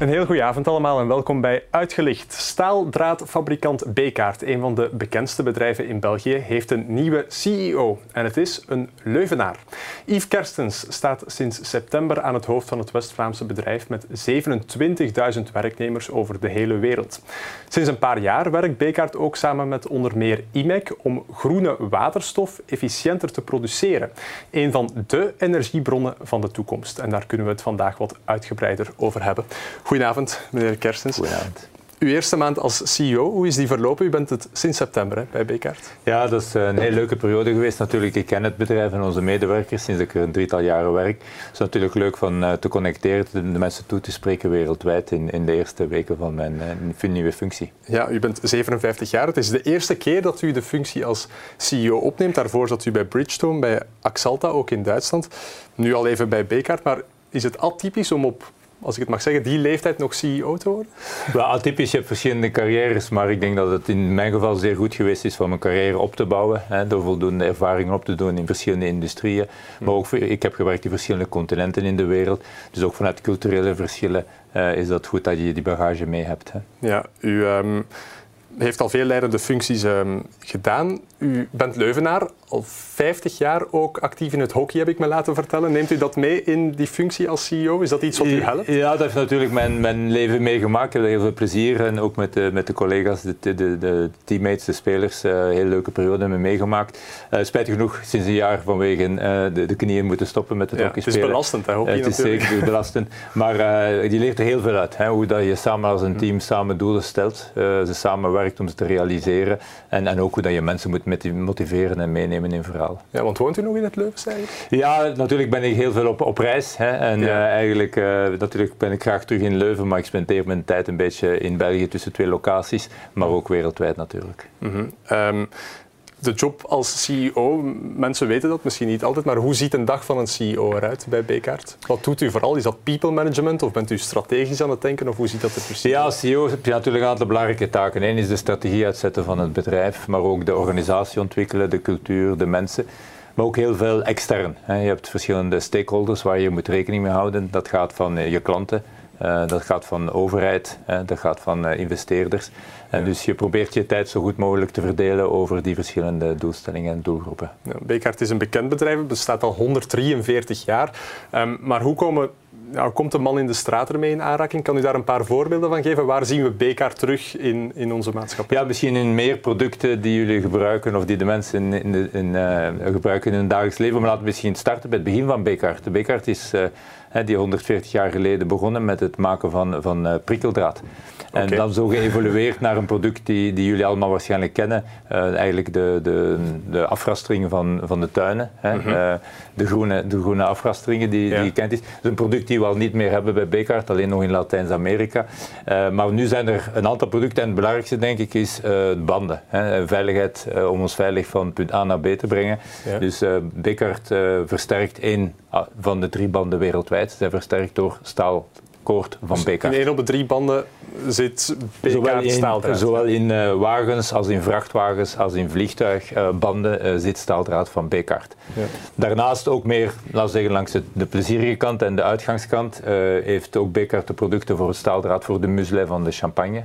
Een heel goede avond allemaal en welkom bij Uitgelicht. Staaldraadfabrikant Bekaert, een van de bekendste bedrijven in België, heeft een nieuwe CEO. En het is een Leuvenaar. Yves Kerstens staat sinds september aan het hoofd van het West-Vlaamse bedrijf met 27.000 werknemers over de hele wereld. Sinds een paar jaar werkt Bekaert ook samen met onder meer IMEC om groene waterstof efficiënter te produceren. Een van de energiebronnen van de toekomst. En daar kunnen we het vandaag wat uitgebreider over hebben. Goedenavond, meneer Kerstens. Goedenavond. Uw eerste maand als CEO, hoe is die verlopen? U bent het sinds september hè, bij Bekaert. Ja, dat is een hele leuke periode geweest. Natuurlijk, ik ken het bedrijf en onze medewerkers sinds ik er een drietal jaren werk. Het is natuurlijk leuk van uh, te connecteren, de mensen toe te spreken wereldwijd in, in de eerste weken van mijn uh, nieuwe functie. Ja, u bent 57 jaar. Het is de eerste keer dat u de functie als CEO opneemt. Daarvoor zat u bij Bridgestone, bij Axalta, ook in Duitsland. Nu al even bij Bekaert, maar is het atypisch om op als ik het mag zeggen, die leeftijd nog CEO te worden? Wel, atypisch, je hebt verschillende carrières, maar ik denk dat het in mijn geval zeer goed geweest is om mijn carrière op te bouwen, hè, door voldoende ervaringen op te doen in verschillende industrieën. Maar ook, ik heb gewerkt in verschillende continenten in de wereld, dus ook vanuit culturele verschillen uh, is dat goed dat je die bagage mee hebt. Hè. Ja, u... Um heeft al veel leidende functies um, gedaan. U bent Leuvenaar, al 50 jaar ook actief in het hockey, heb ik me laten vertellen. Neemt u dat mee in die functie als CEO? Is dat iets wat u helpt? Ja, dat heeft natuurlijk mijn, mijn leven meegemaakt. Ik heb er heel veel plezier en ook met de, met de collega's, de, de, de teammates, de spelers, uh, een hele leuke periode mee meegemaakt. Uh, spijtig genoeg, sinds een jaar vanwege uh, de, de, knieën moeten stoppen met het ja, hockey spelen. Het is belastend, hè, hockey Het is natuurlijk. zeker belastend. Maar je leert er heel veel uit. Hè, hoe dat je samen als een team samen doelen stelt, ze samenwerkt om ze te realiseren. En, en ook hoe dat je mensen moet motiveren en meenemen in verhaal. Ja, want woont u nog in het Leuven eigenlijk? Ja, natuurlijk ben ik heel veel op, op reis. Hè. En ja. uh, eigenlijk uh, natuurlijk ben ik graag terug in Leuven, maar ik spendeer mijn tijd een beetje in België tussen twee locaties, maar ook wereldwijd natuurlijk. Mm -hmm. um, de job als CEO, mensen weten dat misschien niet altijd, maar hoe ziet een dag van een CEO eruit bij Bekaert? Wat doet u vooral? Is dat people management of bent u strategisch aan het denken of hoe ziet dat er precies Ja, als CEO heb je natuurlijk een aantal belangrijke taken. Eén is de strategie uitzetten van het bedrijf, maar ook de organisatie ontwikkelen, de cultuur, de mensen. Maar ook heel veel extern. Je hebt verschillende stakeholders waar je moet rekening mee houden. Dat gaat van je klanten, uh, dat gaat van overheid, hè, dat gaat van uh, investeerders. En dus je probeert je tijd zo goed mogelijk te verdelen over die verschillende doelstellingen en doelgroepen. Ja, is een bekend bedrijf, het bestaat al 143 jaar. Um, maar hoe komen nou, komt de man in de straat ermee in aanraking? Kan u daar een paar voorbeelden van geven? Waar zien we Bekaert terug in, in onze maatschappij? Ja, misschien in meer producten die jullie gebruiken of die de mensen in, in, in uh, gebruiken in hun dagelijks leven. Maar laten we misschien starten bij het begin van Bekaert. De Bekaert is uh, die 140 jaar geleden begonnen met het maken van, van uh, prikkeldraad. En okay. dan zo geëvolueerd naar een product die, die jullie allemaal waarschijnlijk kennen. Uh, eigenlijk de, de, de van, van de tuinen. Hè. Mm -hmm. uh, de, groene, de groene afrasteringen die, ja. die je kent. is. Dat is een product die we al niet meer hebben bij Bekaert, alleen nog in Latijns-Amerika. Uh, maar nu zijn er een aantal producten en het belangrijkste denk ik is banden. Hè. Veiligheid om ons veilig van punt A naar B te brengen. Ja. Dus Bekaert versterkt één van de drie banden wereldwijd. Zij versterkt door staal koord van dus Bekaert. In één op de drie banden zit Bekaert staaldraad. Zowel in uh, wagens als in vrachtwagens als in vliegtuigbanden uh, uh, zit staaldraad van Bekaert. Ja. Daarnaast ook meer, laten we zeggen, langs de plezierige kant en de uitgangskant heeft ook Bekaert de producten voor het staaldraad voor de muselet van de champagne,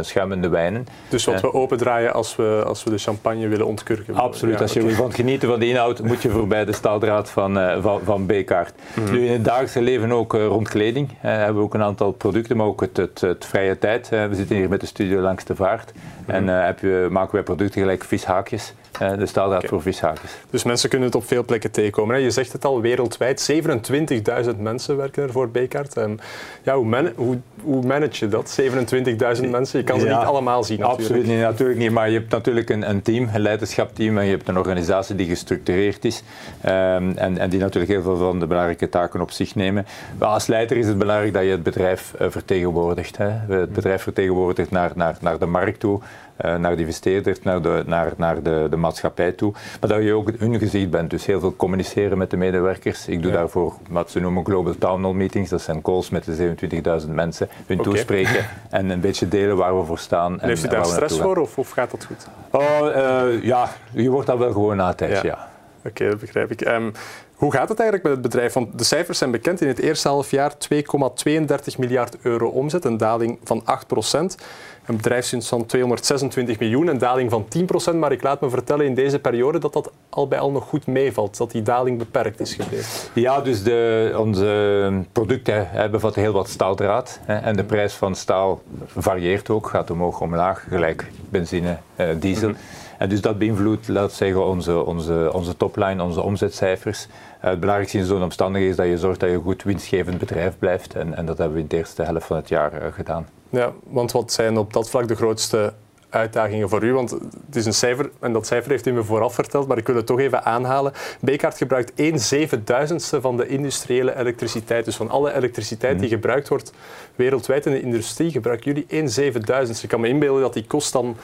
schuimende wijnen. Dus wat we opendraaien als we, als we de champagne willen ontkurken. Absoluut, ja, als je okay. wil genieten van de inhoud moet je voorbij de staaldraad van, van, van Bekaert. Mm -hmm. Nu in het dagelijkse leven ook rond kleding hebben we ook een aantal producten, maar ook het, het, het vrije tijd. We zitten hier met de studio langs de vaart. En je, maken wij producten gelijk vishaakjes. Uh, de staaldraad okay. voor vishaakjes. Dus mensen kunnen het op veel plekken tegenkomen. Hè? Je zegt het al, wereldwijd 27.000 mensen werken er voor Bekaert. Um, ja, hoe, man hoe, hoe manage je dat? 27.000 mensen? Je kan ze ja, niet allemaal zien natuurlijk. Absoluut niet, natuurlijk niet. Maar je hebt natuurlijk een, een team, een leiderschapteam. En je hebt een organisatie die gestructureerd is. Um, en, en die natuurlijk heel veel van de belangrijke taken op zich nemen. Maar als leider is het belangrijk dat je het bedrijf uh, vertegenwoordigt. Hè? Het bedrijf vertegenwoordigt naar, naar, naar de markt toe. Uh, naar de investeerders, naar, de, naar, naar de, de maatschappij toe. Maar dat je ook hun gezicht bent. Dus heel veel communiceren met de medewerkers. Ik doe ja. daarvoor wat ze noemen global town hall meetings. Dat zijn calls met de 27.000 mensen. Hun okay. toespreken en een beetje delen waar we voor staan. En heeft u daar stress voor of, of, gaat dat goed? Oh, uh, ja, je wordt dat wel gewoon na ja. ja. Oké, okay, dat begrijp ik. Um, Hoe gaat het eigenlijk met het bedrijf? Want de cijfers zijn bekend. In het eerste halfjaar 2,32 miljard euro omzet, een daling van 8 procent. Een bedrijfswinst van 226 miljoen, een daling van 10 procent. Maar ik laat me vertellen in deze periode dat dat al bij al nog goed meevalt, dat die daling beperkt is gebleven. Ja, dus de, onze producten hè, bevatten heel wat staaldraad. Hè, en de prijs van staal varieert ook, gaat omhoog, omlaag, gelijk benzine, eh, diesel. Mhm. En dus dat beïnvloedt, laat zeggen, onze, onze, onze topline, onze omzetcijfers. Uh, het belangrijkste in zo'n omstandigheid is dat je zorgt dat je een goed winstgevend bedrijf blijft. En, en dat hebben we in de eerste helft van het jaar uh, gedaan. Ja, want wat zijn op dat vlak de grootste uitdagingen voor u? Want het is een cijfer, en dat cijfer heeft u me vooraf verteld, maar ik wil het toch even aanhalen. Bekaart gebruikt 1 zevenduizendste van de industriële elektriciteit. Dus van alle elektriciteit die mhm. gebruikt wordt wereldwijd in de industrie, gebruiken jullie 1 zevenduizendste. Ik kan me inbeelden dat die kost dan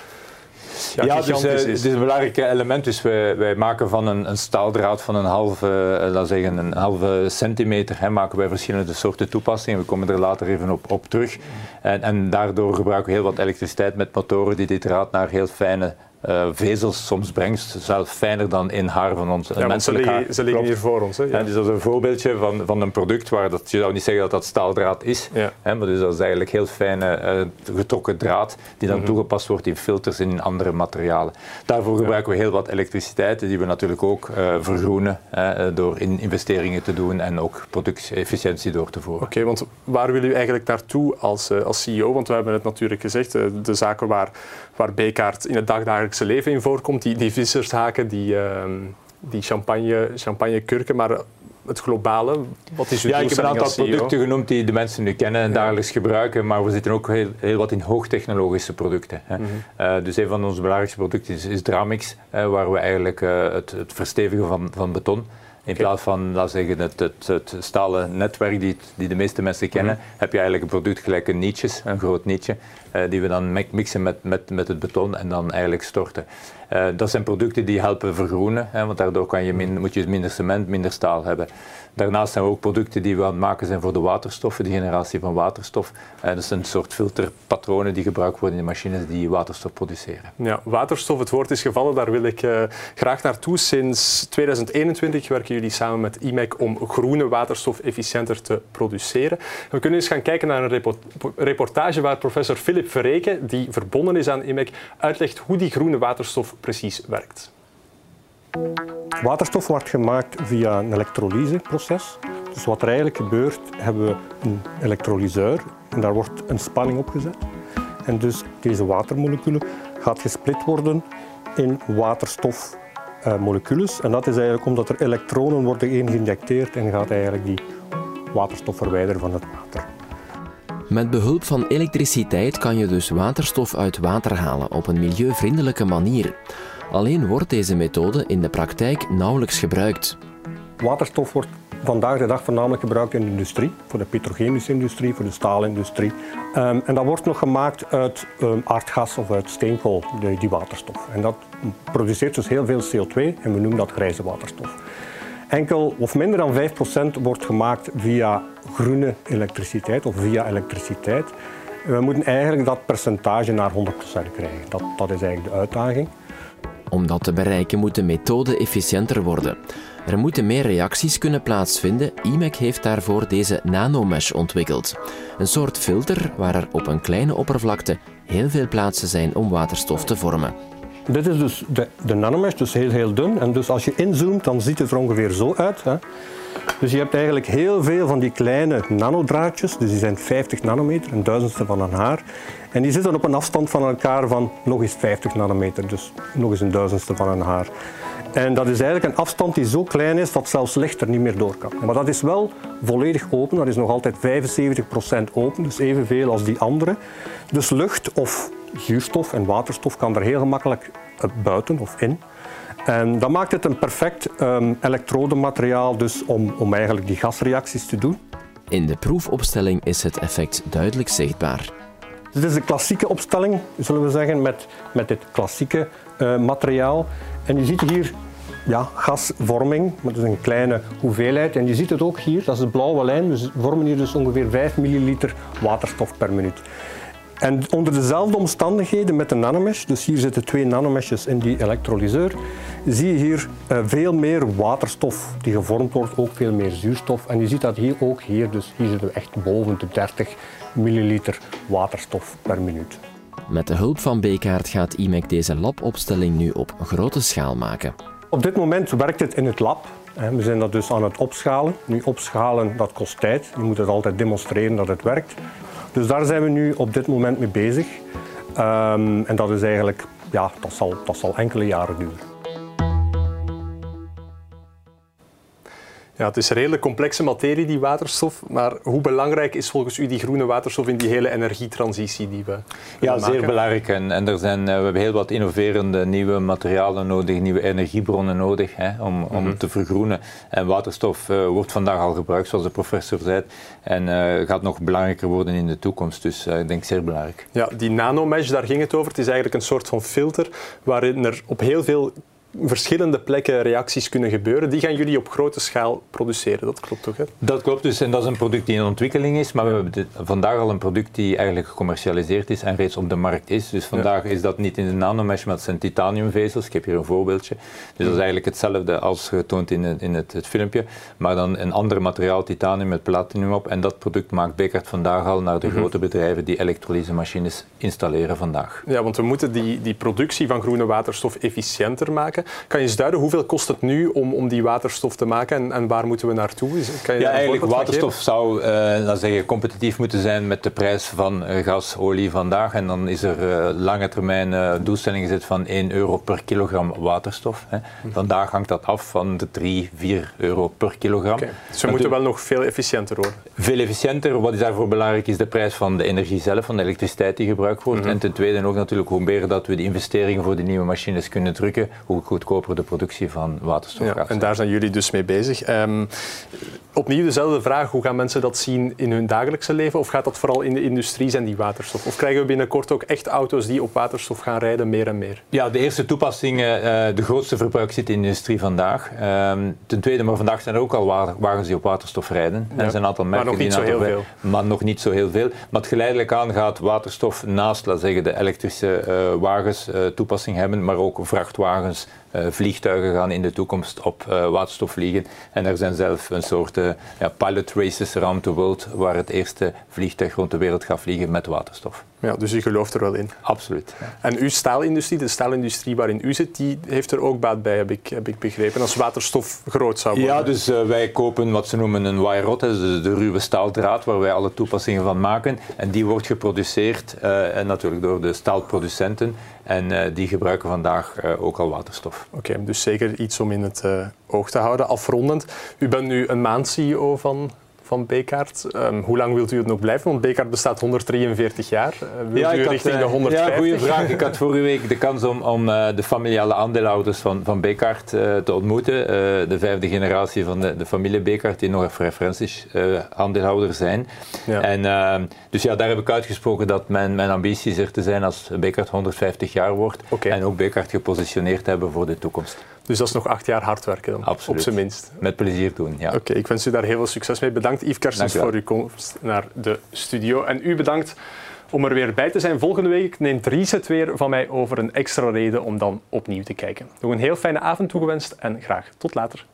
ja, dus, uh, het is een belangrijk element. Dus wij, wij maken van een, een, staaldraad van een halve, uh, laat zeggen, een halve centimeter, hè, maken wij verschillende soorten toepassingen. We komen er later even op, op terug. En, en daardoor gebruiken we heel wat elektriciteit met motoren die dit draad naar heel fijne uh, vezels soms brengt, zelfs fijner dan in haar van ons ja, ze liggen, Ze liggen hier voor ons. Hè? Ja. dus dat is een voorbeeldje van, van een product waar dat, je zou niet zeggen dat dat staaldraad is, ja. hè, maar dus dat is eigenlijk heel fijne uh, getrokken draad die dan mm -hmm. toegepast wordt in filters en in andere materialen. Daarvoor gebruiken we heel wat elektriciteit die we natuurlijk ook uh, vergroenen door in investeringen te doen en ook productieefficiëntie door te voeren. Oké, okay, want waar wil u eigenlijk naartoe als, als CEO? Want we hebben het natuurlijk gezegd, de zaken waar, waar Bekaart in het dagdagelijks leven in voorkomt. Die, die vissershaken, die, uh, die champagne, champagnekurken. Maar het globale, wat is uw Ja, ik heb een aantal producten genoemd die de mensen nu kennen en ja. dagelijks gebruiken. Maar we zitten ook heel, heel wat in hoogtechnologische producten. Hè. Mm -hmm. uh, dus een van onze belangrijkste producten is, is Dramix, uh, waar we eigenlijk uh, het, het verstevigen van, van beton in plaats van laat zeggen, het, het, het stalen netwerk die, die de meeste mensen kennen, mhm. heb je eigenlijk een product gelijk een nietjes, een groot nietje, uh, die we dan mixen met, met, met het beton en dan eigenlijk storten. Uh, dat zijn producten die helpen vergroenen, hè, want daardoor kan je min, moet je minder cement, minder staal hebben. Daarnaast zijn we ook producten die we aan het maken zijn voor de waterstoffen, de generatie van waterstof. Uh, dat zijn een soort filterpatronen die gebruikt worden in de machines die waterstof produceren. Ja, waterstof, het woord is gevallen, daar wil ik uh, graag naartoe. Sinds 2021 werken jullie samen met IMEC om groene waterstof efficiënter te produceren. We kunnen eens gaan kijken naar een reportage waar professor Philip Verreke, die verbonden is aan IMEC, uitlegt hoe die groene waterstof precies werkt. Waterstof wordt gemaakt via een elektrolyseproces. Dus wat er eigenlijk gebeurt, hebben we een elektrolyseur en daar wordt een spanning op gezet. En dus deze watermoleculen gaat gesplit worden in waterstofmoleculen. En dat is eigenlijk omdat er elektronen worden ingeïnjecteerd en gaat eigenlijk die waterstof verwijderen van het water. Met behulp van elektriciteit kan je dus waterstof uit water halen op een milieuvriendelijke manier. Alleen wordt deze methode in de praktijk nauwelijks gebruikt. Waterstof wordt vandaag de dag voornamelijk gebruikt in de industrie, voor de petrochemische industrie, voor de staalindustrie. Um, en dat wordt nog gemaakt uit um, aardgas of uit steenkool, die, die, waterstof. En dat produceert dus heel veel CO2 en we noemen dat grijze waterstof. Enkel of minder dan 5% wordt gemaakt via groene elektriciteit of via elektriciteit. We moeten eigenlijk dat percentage naar 100% krijgen. Dat, dat is eigenlijk de uitdaging. Om dat te bereiken moet de methode efficiënter worden. Er moeten meer reacties kunnen plaatsvinden. IMEC heeft daarvoor deze nanomesh ontwikkeld. Een soort filter waar er op een kleine oppervlakte heel veel plaatsen zijn om waterstof te vormen. Dit is dus de, de nanomesh, dus heel heel dun. En dus als je inzoomt, dan ziet het er ongeveer zo uit. Hè. Dus je hebt eigenlijk heel veel van die kleine nanodraadjes, dus die zijn 50 nanometer, een duizendste van een haar. En die zitten op een afstand van elkaar van nog eens 50 nanometer, dus nog eens een duizendste van een haar. En dat is eigenlijk een afstand die zo klein is dat zelfs licht er niet meer door kan. Maar dat is wel volledig open, dat is nog altijd 75% open, dus evenveel als die andere. Dus lucht of zuurstof en waterstof kan er heel gemakkelijk buiten of in. En dat maakt het een perfect um, elektrodemateriaal dus om, om eigenlijk die gasreacties te doen. In de proefopstelling is het effect duidelijk zichtbaar. Dit is de klassieke opstelling, zullen we zeggen, met, met dit klassieke uh, materiaal. En je ziet hier ja, gasvorming, dat is een kleine hoeveelheid. En je ziet het ook hier, dat is de blauwe lijn. We vormen hier dus ongeveer 5 milliliter waterstof per minuut. En onder dezelfde omstandigheden met de nanomesh, dus hier zitten twee nanomeshes in die elektrolyseur, zie je hier uh, veel meer waterstof die gevormd wordt, ook veel meer zuurstof. En je ziet dat hier ook hier, dus hier zitten we echt boven de 30 milliliter waterstof per minuut. Met de hulp van Bekaert gaat IMEC deze labopstelling nu op grote schaal maken. Op dit moment werkt het in het lab. We zijn dat dus aan het opschalen. Nu opschalen, dat kost tijd. Je moet het altijd demonstreren dat het werkt. Dus daar zijn we nu op dit moment mee bezig. Um, en dat is eigenlijk, ja, dat zal, dat zal enkele jaren duren. Ja, het is een hele complexe materie, die waterstof. Maar hoe belangrijk is volgens u die groene waterstof in die hele energietransitie die we Ja, zeer belangrijk. En, en er zijn, eh, we hebben heel wat innoverende nieuwe materialen nodig, nieuwe energiebronnen nodig hè, om, om mhm. te vergroenen. En waterstof uh, wordt vandaag al gebruikt, zoals de professor zei. En uh, gaat nog belangrijker worden in de toekomst. Dus ik denk zeer belangrijk. Ja, die nanomesh, daar ging het over. Het is eigenlijk een soort van filter waarin er op heel veel verschillende plekken reacties kunnen gebeuren. Die gaan jullie op grote schaal produceren, dat klopt toch? Hè? Dat klopt dus en dat is een product die in ontwikkeling is, maar we hebben vandaag al een product die eigenlijk gecommercialiseerd is en reeds op de markt is. Dus vandaag is dat niet in de nanomesh, maar het zijn titaniumvezels. Ik heb hier een voorbeeldje. Dus dat is eigenlijk hetzelfde als getoond in, het, in het, het, filmpje, maar dan een ander materiaal, titanium met platinum op. En dat product maakt Bekaert vandaag al naar de mhm. grote bedrijven die elektrolysemachines installeren vandaag. Ja, want we moeten die, die productie van groene waterstof efficiënter maken. Kan je eens duiden hoeveel kost het nu om, om die waterstof te maken en, en waar moeten we naartoe? Kan je ja, eigenlijk waterstof zou uh, zeggen, competitief moeten zijn met de prijs van uh, gas, olie vandaag. En dan is er uh, lange termijn doelstelling gezet van 1 euro per kilogram waterstof. Hè. Mhm. Vandaag hangt dat af van de 3, 4 euro per kilogram. Okay. Dus we moeten wel nog veel efficiënter worden? Veel efficiënter. Wat is daarvoor belangrijk is de prijs van de energie zelf, van de elektriciteit die gebruikt wordt. Mhm. En ten tweede ook natuurlijk hoe meer dat we de investeringen voor de nieuwe machines kunnen drukken, hoe goedkoper de productie van waterstof ja, En daar zijn jullie dus mee bezig. Um, opnieuw dezelfde vraag, hoe gaan mensen dat zien in hun dagelijkse leven? Of gaat dat vooral in de industrie zijn, die waterstof? Of krijgen we binnenkort ook echt auto's die op waterstof gaan rijden, meer en meer? Ja, de eerste toepassingen, uh, de grootste verbruik zit in de industrie vandaag. Um, ten tweede, maar vandaag zijn er ook al wagens die op waterstof rijden. Ja. Er zijn een aantal merken maar nog niet zo heel veel. Maar nog niet zo heel veel. Maar het geleidelijk aan gaat waterstof naast, laat zeggen, de elektrische uh, wagens uh, toepassing hebben, maar ook vrachtwagens, vliegtuigen gaan in de toekomst op uh, waterstof vliegen. En er zijn zelf een soort uh, ja, pilot races around the world waar het eerste vliegtuig rond de wereld gaat vliegen met waterstof. Ja, dus u gelooft er wel in? Absoluut. En uw staalindustrie, de staalindustrie waarin u zit, die heeft er ook baat bij, heb ik, heb ik begrepen, als waterstof groot zou worden? Ja, dus wij kopen wat ze noemen een wire rod, dus de ruwe staaldraad waar wij alle toepassingen van maken. En die wordt geproduceerd en natuurlijk door de staalproducenten. En uh, die gebruiken vandaag ook al waterstof. Oké, dus zeker iets om in het oog te houden. Afrondend, u bent nu een maand CEO van van Bekaert. Um, hoe lang wilt u het nog blijven? Want Bekaert bestaat 143 jaar. Uh, wilt ja, u richting had, de 150? Ja, goede vraag. Ik had vorige week de kans om, om uh, de familiale aandeelhouders van, van Bekaert te ontmoeten. de vijfde generatie van de, de familie Bekaert, die nog referenties aandeelhouder zijn. Ja. En, ehm, dus ja, daar heb ik uitgesproken dat mijn, mijn ambitie is er te zijn als Bekaert 150 jaar wordt. Okay. En ook Bekaert gepositioneerd hebben voor de toekomst. Dus dat is nog acht jaar hard werken dan, Absoluut. op zijn minst. Met plezier doen, ja. Oké, ik wens u daar heel veel succes mee. Bedankt Yves Kersens voor uw komst naar de studio. En u bedankt om er weer bij te zijn. Volgende week neemt Reset weer van mij over een extra reden om dan opnieuw te kijken. Nog een heel fijne avond toegewenst en graag tot later.